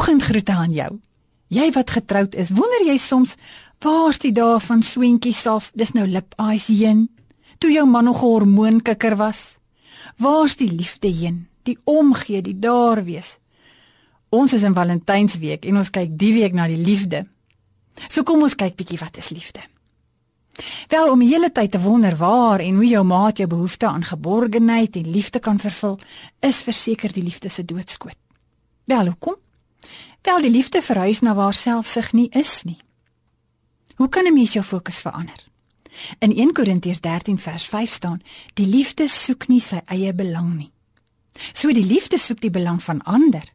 Oggendgroete aan jou. Jy wat getroud is, wonder jy soms waar's die dae van swentjies af? Dis nou lip eyes heen. Toe jou man nog 'n hormoonkikker was. Waar's die liefde heen? Die omgee, die daar wees. Ons is in Valentynsweek en ons kyk die week na die liefde. So kom ons kyk bietjie wat is liefde. Wel om die hele tyd te wonder waar en hoe jou maat jou behoefte aan geborgenheid en liefde kan vervul, is verseker die liefde se doodskoot. Wel, hoekom? Wel die liefde verhuis na waar selfsug nie is nie. Hoe kan 'n mens jou fokus verander? In 1 Korintiërs 13 vers 5 staan: Die liefde soek nie sy eie belang nie. So die liefde soek die belang van ander.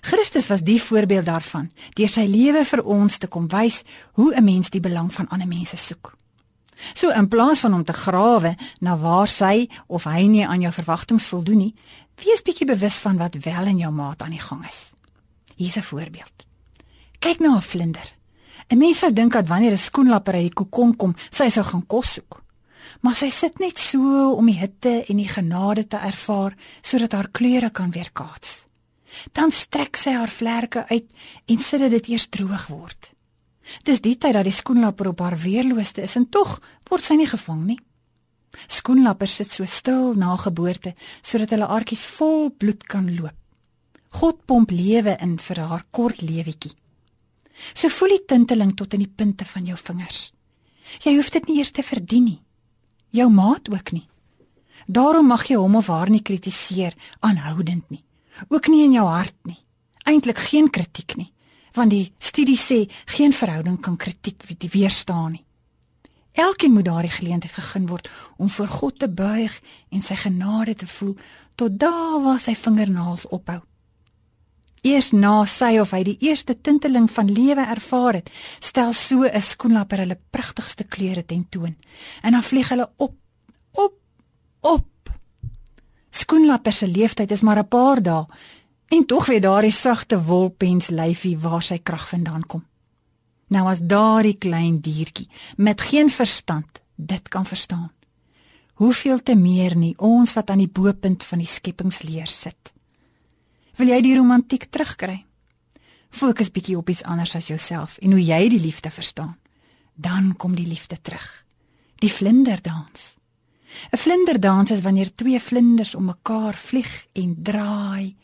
Christus was die voorbeeld daarvan, deur sy lewe vir ons te kom wys hoe 'n mens die belang van ander mense soek. So in plaas van om te grawe na waar sy of hy nie aan jou verwagtinge voldoen nie, wees bietjie bewus van wat wel in jou maat aan die gang is. Hier's 'n voorbeeld. Kyk na 'n vlinder. 'n Mens sou dink dat wanneer 'n skoenlapper uit die kokon kom, sy sou gaan kos soek. Maar sy sit net so om die hitte en die genade te ervaar sodat haar kleure kan weerkaats. Dan strek sy haar vlerke uit en sit dit dit eers droog word. Dis die tyd dat die skoenlapper op haar weerlooste is en tog word sy nie gevang nie. Skoenlappers sit so stil na geboorte sodat hulle aardjies vol bloed kan loop. God pomp lewe in vir haar kort lewetjie. So voel die tinteling tot in die punte van jou vingers. Jy hoef dit nie eers te verdien nie. Jou maat ook nie. Daarom mag jy hom of haar nie kritiseer aanhoudend nie. Ook nie in jou hart nie. Eintlik geen kritiek nie, want die studie sê geen verhouding kan kritiek weerstaan nie. Elkeen moet daardie geleentheid gegeen word om voor God te buig en sy genade te voel tot daar waar sy vingernaels ophou. Eers na sy of hy die eerste tinteling van lewe ervaar het, stel so 'n skoenlapper hulle pragtigste kleure tentoon. En dan vlieg hulle op, op, op. Skoenlapper se leeftyd is maar 'n paar dae en tog weet daardie sagte wolpens lyfie waar sy krag vandaan kom. Nou as daardie klein diertjie met geen verstand dit kan verstaan. Hoeveel te meer nie ons wat aan die bopunt van die skepingsleer sit. Wil jy die romantiek terugkry? Fokus bietjie op iets anders as jouself en hoe jy die liefde verstaan. Dan kom die liefde terug. Die vlinderdans. 'n Vlinderdans is wanneer twee vlinders om mekaar vlieg en draai,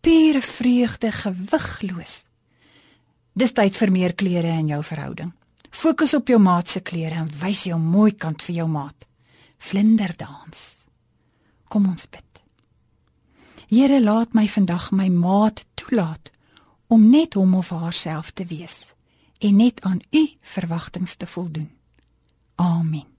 pure vreugde gewigloos. Dis tyd vir meer klere in jou verhouding. Fokus op jou maat se klere en wys jou mooi kant vir jou maat. Vlinderdans. Kom ons bid. Here laat my vandag my maat toelaat om net hom of haarself te wees en net aan u verwagtinge te voldoen. Amen.